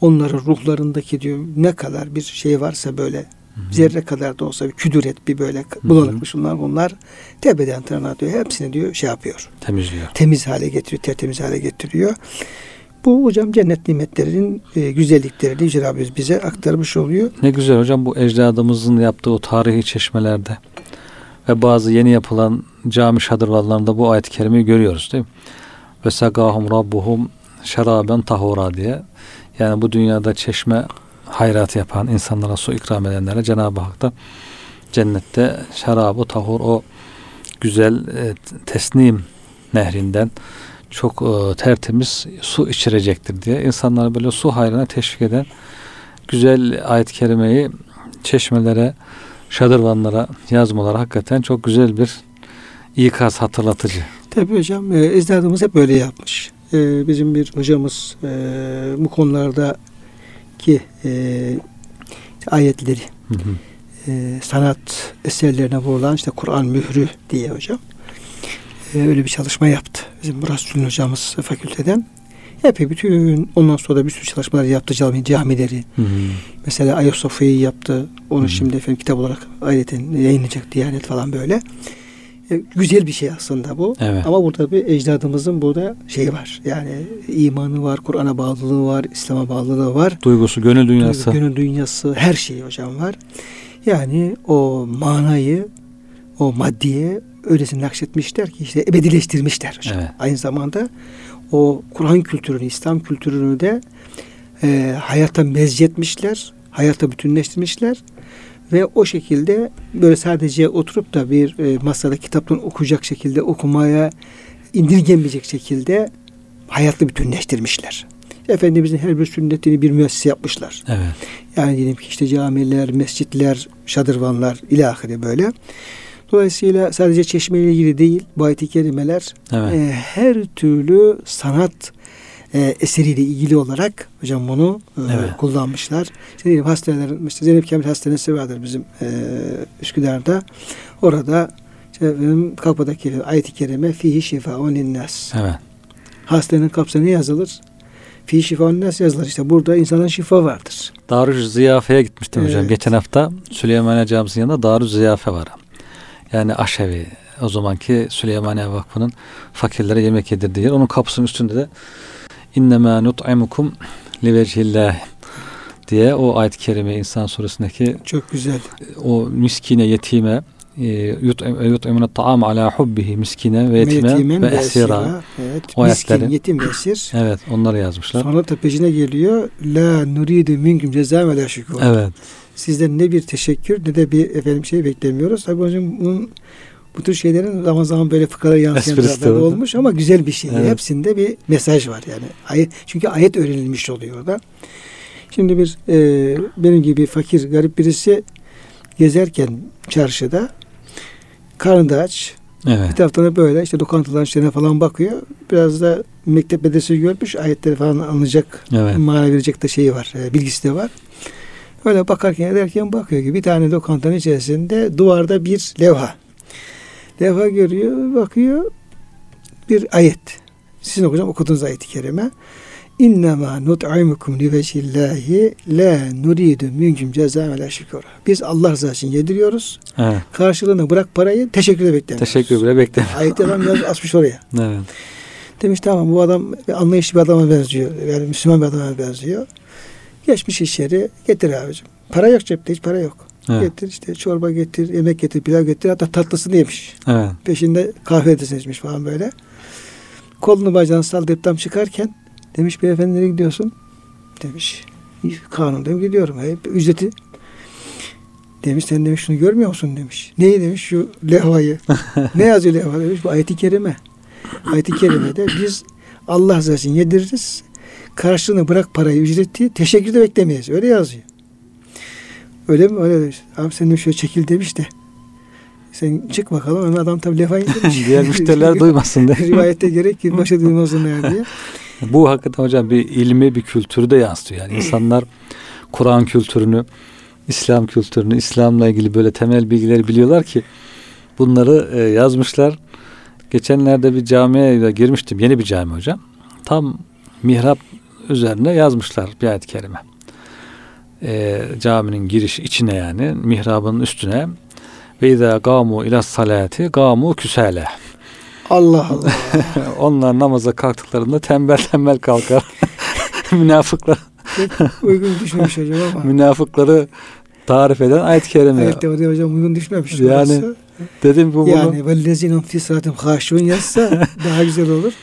onların ruhlarındaki diyor ne kadar bir şey varsa böyle Hı-hı. Zerre kadar da olsa bir küdüret bir böyle bulanıkmış bunlar bunlar tepeden tırnağa diyor hepsini diyor şey yapıyor. Temizliyor. Temiz hale getiriyor, tertemiz hale getiriyor. Bu hocam cennet nimetlerinin e, güzelliklerini Yüce Rabbimiz bize aktarmış oluyor. Ne güzel hocam bu ecdadımızın yaptığı o tarihi çeşmelerde ve bazı yeni yapılan cami şadırvallarında bu ayet-i kerimeyi görüyoruz değil mi? Ve segahum rabbuhum şeraben tahura diye. Yani bu dünyada çeşme hayrat yapan insanlara su ikram edenlere Cenab-ı Hak da cennette şarabı tahur o güzel e, tesnim nehrinden çok e, tertemiz su içirecektir diye insanları böyle su hayrına teşvik eden güzel ayet-i kerimeyi çeşmelere, şadırvanlara yazmaları hakikaten çok güzel bir ikaz hatırlatıcı. Tabii hocam e, ecdadımız hep böyle yapmış. E, bizim bir hocamız e, bu konularda ki e, ayetleri hı hı. E, sanat eserlerine vurulan işte Kur'an mührü diye hocam e, öyle bir çalışma yaptı. Bizim Murat Sülün hocamız fakülteden. Epey bütün ondan sonra da bir sürü çalışmalar yaptı cami, camileri. Hı hı. Mesela Ayasofya'yı yaptı. Onu hı hı. şimdi efendim kitap olarak ayrıca yayınlayacak Diyanet falan böyle. E, güzel bir şey aslında bu. Evet. Ama burada bir ecdadımızın burada şeyi var. Yani imanı var, Kur'an'a bağlılığı var, İslam'a bağlılığı var. Duygusu, gönül dünyası. Duygu, gönül dünyası, her şeyi hocam var. Yani o manayı, o maddiye öylesine nakşetmişler ki işte ebedileştirmişler hocam. Evet. Aynı zamanda o Kur'an kültürünü, İslam kültürünü de e, hayata mezcetmişler, hayata bütünleştirmişler ve o şekilde böyle sadece oturup da bir e, masada kitaptan okuyacak şekilde okumaya indirgemeyecek şekilde hayatla bütünleştirmişler. Efendimizin her bir sünnetini bir müessese yapmışlar. Evet. Yani diyelim ki işte camiler, mescitler, şadırvanlar ilahire böyle. Dolayısıyla sadece çeşme ile ilgili değil bu ayet-i kerimeler evet. e, her türlü sanat e, eseriyle ilgili olarak hocam bunu e, evet. kullanmışlar. İşte diyelim hastanelerin, işte Zeynep Kamil Hastanesi vardır bizim e, Üsküdar'da. Orada işte benim kapıdaki ayet-i kerime fihi şifaun linnas. Evet. Hastanenin kapısına ne yazılır? Fi şifa nasıl yazılır? İşte burada insanın şifa vardır. Darü Ziyafe'ye gitmiştim hocam. Evet. Geçen hafta Süleymaniye Camisi'nin yanında Darü Ziyafe var. Yani aşevi. O zamanki Süleymaniye Vakfı'nın fakirlere yemek yedirdiği yer. Onun kapısının üstünde de innemâ nut'imukum livecihillâh diye o ayet-i kerime İnsan suresindeki Çok güzel. o miskine, yetime e, yut'im- yut'imune ta'am ala hubbihi miskine ve yetime ve esira. Evet. O Miskin, ayetleri. yetim ve esir. Evet onları yazmışlar. Sonra da peşine geliyor. La nuridu minkum ceza ve la şükür. Evet. Sizden ne bir teşekkür ne de bir efendim şey beklemiyoruz. Tabii hocam bunun bu tür şeylerin zaman zaman böyle fıkara yansıyan tarafları olmuş ama güzel bir şey. Evet. Hepsinde bir mesaj var yani. Ayet, çünkü ayet öğrenilmiş oluyor orada. Şimdi bir e, benim gibi fakir garip birisi gezerken çarşıda karnı aç. Evet. Bir taraftan da böyle işte lokantaların şeyine falan bakıyor. Biraz da mektep medresi görmüş. Ayetleri falan anlayacak Evet. mana verecek de şeyi var, e, bilgisi de var. Öyle bakarken ederken bakıyor ki bir tane lokantanın içerisinde duvarda bir levha. Levha görüyor, bakıyor. Bir ayet. Sizin okuyacağım okuduğunuz ayeti kerime. İnnemâ nut'imukum livecillahi la nuridu minkum cezâ ve la şükür. Biz Allah rızası için yediriyoruz. evet. Karşılığını bırak parayı teşekkür de beklemiyoruz. Teşekkür bile beklemiyorum. Ayeti adam yaz, *laughs* asmış oraya. Evet. Demiş tamam bu adam anlayışlı bir adama benziyor. Yani Müslüman bir adama benziyor. Geçmiş içeri getir abicim. Para yok cepte hiç para yok. Evet. Getir işte çorba getir, yemek getir, pilav getir. Hatta tatlısını yemiş. Evet. Peşinde kahve de seçmiş falan böyle. Kolunu bacağını sallayıp tam çıkarken demiş beyefendi nereye gidiyorsun? Demiş. Kanun demiş gidiyorum. Hep ücreti Demiş sen demiş şunu görmüyor musun demiş. Neyi demiş şu levhayı. *laughs* ne yazıyor levha demiş bu ayeti kerime. Ayeti kerimede biz Allah rızası için yediririz. Karşılığını bırak parayı ücreti teşekkür de beklemeyiz. Öyle yazıyor. Öyle mi? Öyle demiş. Abi sen de şöyle çekil demiş de. Sen çık bakalım. Ama adam tabii levhayı indirmiş. *laughs* Diğer müşteriler *laughs* duymasın diye. Rivayette gerek ki başa *laughs* duymasınlar diye. Bu hakikaten hocam bir ilmi bir kültürü de yansıtıyor. Yani insanlar Kur'an kültürünü, İslam kültürünü, İslam'la ilgili böyle temel bilgileri biliyorlar ki bunları e, yazmışlar. Geçenlerde bir camiye girmiştim. Yeni bir cami hocam. Tam mihrap üzerine yazmışlar bir ayet-i kerime. E, caminin giriş içine yani mihrabın üstüne ve izâ gâmû ilâ salâti gâmû küsâle. Allah Allah. *laughs* Onlar namaza kalktıklarında tembel tembel kalkar. *laughs* Münafıklar, uygun düşmemiş hocam ama. münafıkları tarif eden ayet-i kerime. Evet oraya hocam uygun düşmemiş. Yani orası. Dedim bu bunu. Yani vellezinun fi sıratım haşun yazsa *laughs* daha güzel olur.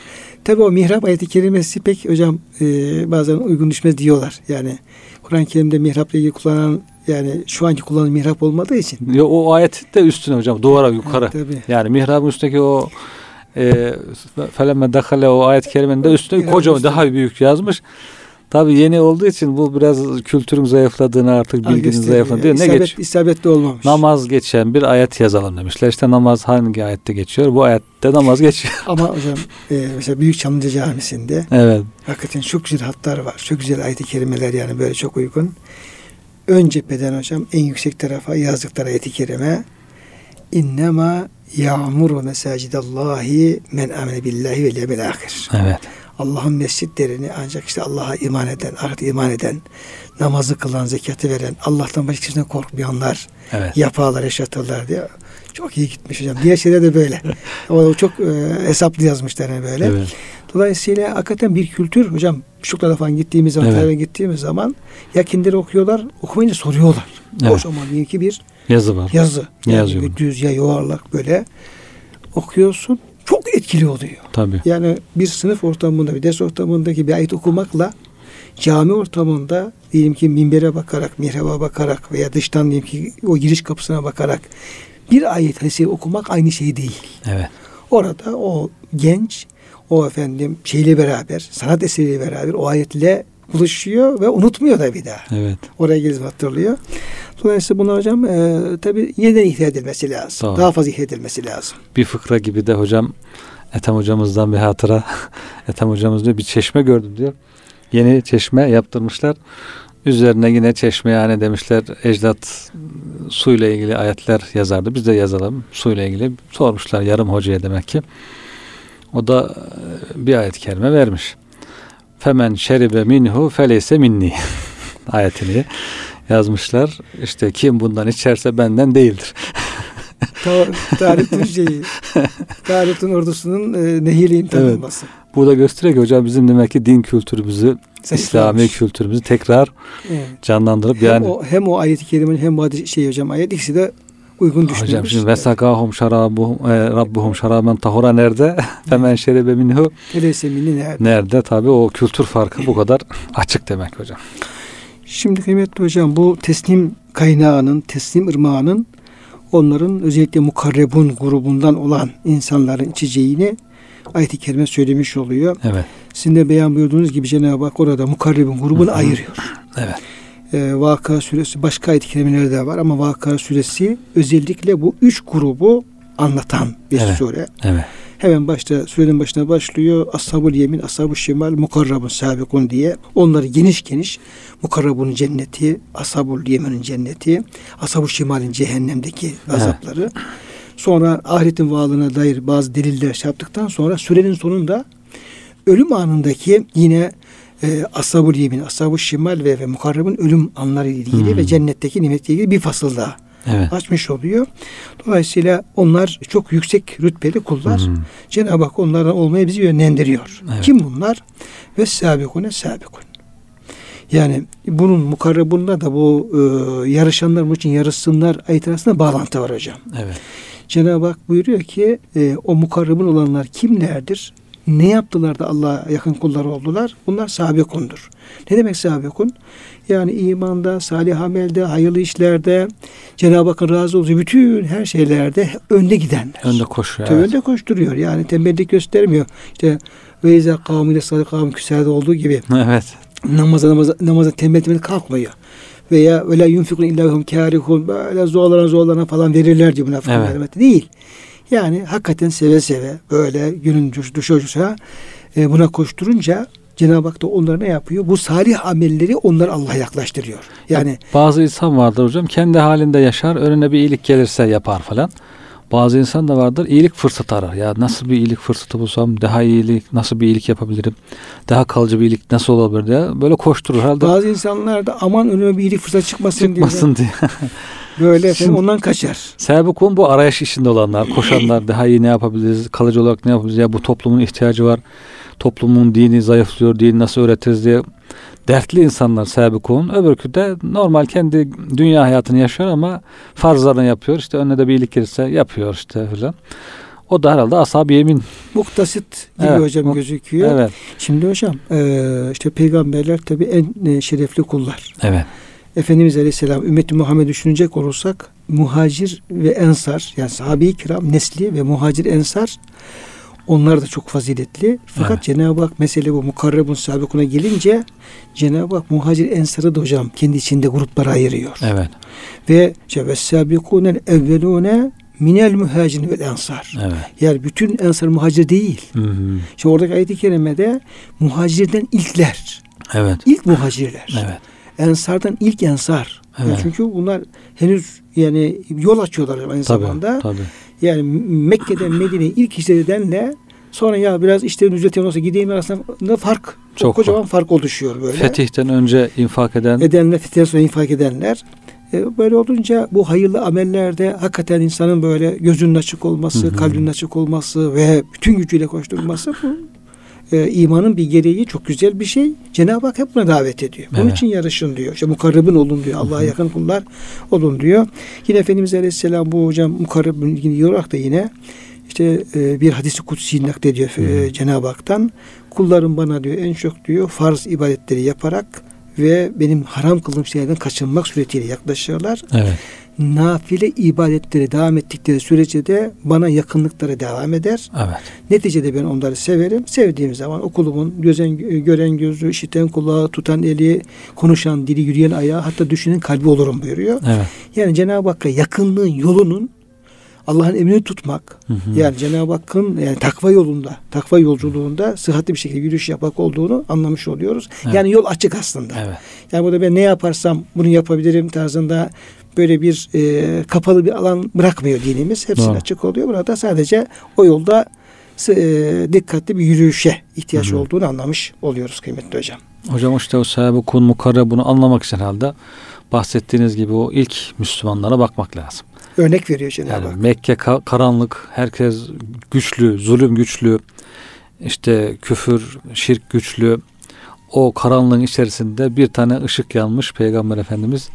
Tabi o mihrap ayeti kerimesi pek hocam e, bazen uygun düşmez diyorlar. Yani Kur'an-ı Kerim'de mihrapla ilgili kullanılan yani şu anki kullanılan mihrap olmadığı için. Yo, o ayet de üstüne hocam duvara yukarı. Evet, tabii. Yani mihrabın üstteki o e, felemme dakale o ayet-i kerimenin de üstüne kocaman daha büyük yazmış. Tabi yeni olduğu için bu biraz kültürün zayıfladığını artık bilginin zayıfladığını diyor. Ne geç? isabetli olmamış. Namaz geçen bir ayet yazalım demişler. İşte namaz hangi ayette geçiyor? Bu ayette namaz geçiyor. *laughs* Ama hocam e, mesela Büyük Çamlıca Camisi'nde evet. hakikaten çok güzel hatlar var. Çok güzel ayet-i kerimeler yani böyle çok uygun. Ön cepheden hocam en yüksek tarafa yazdıkları ayet-i kerime İnnemâ ya'muru mesacidallahi men amene billahi vel yevmil ahir. Evet. Allah'ın mescitlerini ancak işte Allah'a iman eden, ahirete iman eden, namazı kılan, zekatı veren, Allah'tan başkasından korkmayanlar Evet. yaparlar, yaşatırlar diye. Çok iyi gitmiş hocam. Diğer şeyler de böyle. *laughs* o çok e, hesaplı yazmışlar yani böyle. Evet. Dolayısıyla hakikaten bir kültür hocam Şukla'da falan gittiğimiz zaman, Evet. gittiğimiz zaman ya kendileri okuyorlar, okumayınca soruyorlar. Evet. Kocaman ki bir Yazı var. yazı. Ne Yani yazıyor bir düz ya yuvarlak böyle okuyorsun. Çok etkili oluyor. Tabii. Yani bir sınıf ortamında, bir ders ortamındaki bir ayet okumakla cami ortamında diyelim ki minbere bakarak, mihraba bakarak veya dıştan diyelim ki o giriş kapısına bakarak bir ayet hadisi okumak aynı şey değil. Evet. Orada o genç o efendim şeyle beraber, sanat eseriyle beraber o ayetle buluşuyor ve unutmuyor da bir daha. Evet. Oraya gelip hatırlıyor. Dolayısıyla buna hocam e, tabi yeniden ihya edilmesi lazım. Doğru. Daha fazla ihya edilmesi lazım. Bir fıkra gibi de hocam Ethem hocamızdan bir hatıra. *laughs* Ethem hocamız diyor bir çeşme gördüm diyor. Yeni çeşme yaptırmışlar. Üzerine yine çeşme yani demişler ecdat suyla ilgili ayetler yazardı. Biz de yazalım suyla ilgili. Sormuşlar yarım hocaya demek ki. O da e, bir ayet kerime vermiş. Femen şeribe minhu feleyse minni *laughs* ayetini yazmışlar. İşte kim bundan içerse benden değildir. *laughs* Tarih'in şeyi. *laughs* Tarih'in ordusunun e, nehirle imtihan Evet. olması. Bu da gösteriyor ki hocam bizim demek ki din kültürümüzü, İslami Zayıflamış. kültürümüzü tekrar Evet. canlandırıp Hem yani o, hem o ayet-i kerimenin hem bu şey hocam ayet ikisi de uygun hocam düşünülmüş. şimdi vesakahum şarabuhum e, rabbuhum şaraben tahura nerede? *laughs* Femen şeribe minhu Eleyse minni nerede? nerede? Tabii o kültür farkı bu kadar açık demek hocam. Şimdi kıymetli hocam bu teslim kaynağının, teslim ırmağının onların özellikle mukarrebun grubundan olan insanların içeceğini ayet-i kerime söylemiş oluyor. Evet. Sizin de beyan buyurduğunuz gibi Cenab-ı Hak orada mukarrebun grubunu ayırıyor. Evet. Ee, Vaka suresi başka kerimeleri de var ama Vaka suresi özellikle bu üç grubu anlatan bir Evet. sure. Evet. Hemen başta surenin başına başlıyor. Ashab-ül yemin, ashab-ı şimal, mukarrabun sabikun diye. Onları geniş geniş mukarrabun cenneti, ashab-ül yeminin cenneti, ashab-ı şimalin cehennemdeki azapları. Sonra ahiretin varlığına dair bazı deliller şey yaptıktan sonra sürenin sonunda ölüm anındaki yine e, ashab-ül yemin, ashab-ı şimal ve, ve mukarrabın ölüm anları ile ilgili Hmm. ve cennetteki nimetle ilgili bir fasıl daha Evet. açmış oluyor. Dolayısıyla onlar çok yüksek rütbeli kullar. Hmm. Cenab-ı Hak onlardan olmaya bizi yönlendiriyor. Evet. Kim bunlar? Ve sabikune sabikun. Yani bunun mukarrabunda da bu e, yarışanlar bunun için yarışsınlar ayet arasında bağlantı var hocam. Evet. Cenab-ı Hak buyuruyor ki e, o mukarrabın olanlar kimlerdir? Ne yaptılar da Allah'a yakın kullar oldular? Bunlar sabikundur. Ne demek sabikun? Yani imanda, salih amelde, hayırlı işlerde, Cenab-ı Hakk'ın razı olduğu bütün her şeylerde önde gidenler. Önde koşuyor. Evet. önde koşturuyor. Yani tembellik göstermiyor. İşte ve izâ kavmiyle sadık kavmi küserde olduğu gibi evet. namaza namaza, namaza tembel tembel kalkmıyor. Veya öyle yunfikun illa hum kârihun böyle zorlana zorlana falan verirler diye münafıklar evet. değil. Yani hakikaten seve seve böyle günün düşe e, buna koşturunca Cenab-ı Hak da onlara ne yapıyor? Bu salih amelleri onları Allah'a yaklaştırıyor. Yani Bazı insan vardır hocam kendi halinde yaşar önüne bir iyilik gelirse yapar falan. Bazı insan da vardır iyilik fırsatı arar. Ya nasıl bir iyilik fırsatı bulsam daha iyilik nasıl bir iyilik yapabilirim? Daha kalıcı bir iyilik nasıl olabilir diye böyle koşturur. Herhalde bazı insanlar da aman önüme bir iyilik fırsat çıkmasın, çıkmasın diye. diye *laughs* böyle efendim ondan kaçar. Sebekun bu arayış içinde olanlar, koşanlar daha iyi ne yapabiliriz, kalıcı olarak ne yapabiliriz ya bu toplumun ihtiyacı var. Toplumun dini zayıflıyor, dini nasıl öğretiriz diye dertli insanlar sebekun. Öbürkü de normal kendi dünya hayatını yaşıyor ama farzlarını yapıyor. İşte önüne de bir iyilik gelirse yapıyor işte filan. O da herhalde ashab yemin. Muktasit gibi Evet, hocam mu- gözüküyor. Evet. Şimdi hocam işte peygamberler tabi en şerefli kullar. Evet. Efendimiz Aleyhisselam ümmeti Muhammed düşünecek olursak muhacir ve ensar yani sahabe-i kiram nesli ve muhacir ensar onlar da çok faziletli. Fakat Evet. Cenab-ı Hak mesele bu mukarrebun sabikuna gelince Cenab-ı Hak muhacir ensarı da hocam kendi içinde gruplara ayırıyor. Evet. Ve işte ve sabikunel evvelune minel muhacirin vel ensar. Evet. Yani bütün ensar muhacir değil. Hı hı. Şimdi oradaki ayet-i kerimede muhacirden ilkler. Evet. ilk muhacirler. Evet. Ensardan ilk ensar. Yani Evet. çünkü bunlar henüz yani yol açıyorlar aynı Tabii. zamanda. Tabii. Yani Mekke'den Medine'ye ilk hicret edenle sonra ya biraz işlerin ücreti olsa gideyim arasında fark. Çok kocaman fark oluşuyor böyle. Fetihten önce infak eden Edenler, fitihten sonra infak edenler. E, Böyle olunca bu hayırlı amellerde hakikaten insanın böyle gözünün açık olması, Hı hı. kalbinin açık olması ve bütün gücüyle koşturması bu e, imanın bir gereği çok güzel bir şey. Cenab-ı Hak hep buna davet ediyor. Bunun Evet. için yarışın diyor. İşte mukarrabın olun diyor. Allah'a yakın kullar olun diyor. Yine Efendimiz Aleyhisselam bu hocam mukarrabın ilgili olarak da yine işte e, bir hadisi kutsi naklediyor e. Cenab-ı Hak'tan. Kullarım bana diyor en çok diyor farz ibadetleri yaparak ve benim haram kıldığım şeylerden kaçınmak suretiyle yaklaşıyorlar. evet. Nafile ibadetleri devam ettikleri sürece de bana yakınlıkları devam eder. Evet. Neticede ben onları severim. Sevdiğim zaman o kulumun gözen, gören gözü, işiten kulağı, tutan eli, konuşan dili, yürüyen ayağı hatta düşünen kalbi olurum buyuruyor. Evet. Yani Cenab-ı Hakk'a yakınlığın yolunun Allah'ın emrini tutmak, Hı hı. yani Cenab-ı Hakk'ın yani takva yolunda, takva yolculuğunda sıhhatli bir şekilde yürüyüş yapmak olduğunu anlamış oluyoruz. Evet. Yani yol açık aslında. Evet. Yani burada ben ne yaparsam bunu yapabilirim tarzında böyle bir e, kapalı bir alan bırakmıyor dinimiz. Hepsine Doğru. açık oluyor. Burada sadece o yolda e, dikkatli bir yürüyüşe ihtiyaç Hı hı. olduğunu anlamış oluyoruz kıymetli hocam. Hocam işte o sahibi kun mukarre bunu anlamak için herhalde bahsettiğiniz gibi o ilk Müslümanlara bakmak lazım. Örnek veriyor Cenab-ı Yani Hak. Mekke ka- karanlık, herkes güçlü, zulüm güçlü, işte küfür, şirk güçlü. O karanlığın içerisinde bir tane ışık yanmış Peygamber Efendimiz.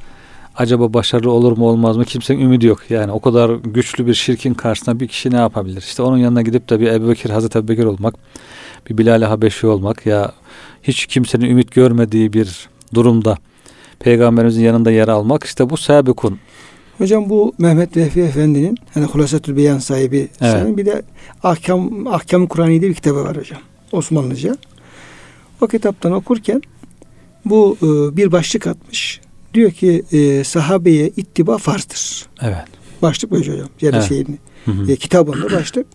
Acaba başarılı olur mu olmaz mı kimsenin ümidi yok. Yani o kadar güçlü bir şirkin karşısında bir kişi ne yapabilir? İşte onun yanına gidip de bir Ebu Bekir, Hazreti Ebu Bekir olmak, bir Bilal-i Habeşi olmak ya hiç kimsenin ümit görmediği bir durumda Peygamberimizin yanında yer almak işte bu sebekun. Hocam bu Mehmet Vehbi Efendi'nin hani Hulasatül Beyan sahibi Evet. bir de Ahkam, Ahkam Kur'an'ı diye bir kitabı var hocam. Osmanlıca. O kitaptan okurken bu e, bir başlık atmış. Diyor ki e, sahabeye ittiba farzdır. Evet. Başlık böyle hocam. Yani Evet. şeyin Hı hı. e, kitabında başlık.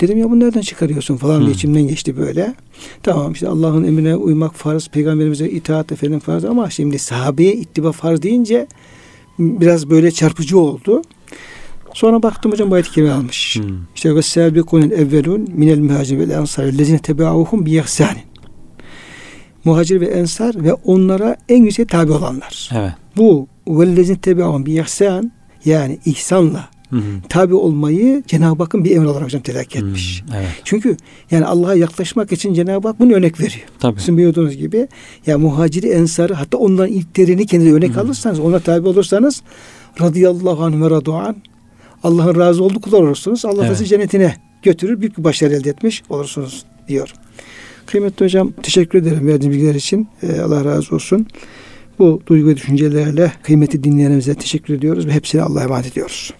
Dedim ya bunu nereden çıkarıyorsun falan diye içimden geçti böyle. Tamam işte Allah'ın emrine uymak farz, peygamberimize itaat efendim farz ama şimdi sahabeye ittiba farz deyince biraz böyle çarpıcı oldu. Sonra baktım hocam bu ayet-i kerime almış. Hı. İşte ve sâbikunel evvelun minel muhacir vel ensar lezine tebe'uhum bi ihsanin. Muhacir ve ensar ve onlara en güzel tabi olanlar. Evet. Bu vellezine tebe'uhum bi ihsan yani ihsanla Hı hı. tabi olmayı Cenab-ı Hakk'ın bir emri olarak hocam telakki etmiş. Hmm, evet. Çünkü yani Allah'a yaklaşmak için Cenab-ı Hak bunu örnek veriyor. Tabii. Sizin buyurduğunuz gibi ya muhaciri ensarı hatta onların ilklerini kendinize örnek Hı. alırsanız ona tabi olursanız radıyallahu anh ve radu'an Allah'ın razı olduğu kullar olursunuz. Allah Evet. sizi cennetine götürür. Büyük bir başarı elde etmiş olursunuz diyor. Kıymetli hocam teşekkür ederim verdiğiniz bilgiler için. Ee, Allah razı olsun. Bu duygu ve düşüncelerle kıymeti dinleyenlerimize teşekkür ediyoruz ve hepsine Allah'a emanet ediyoruz.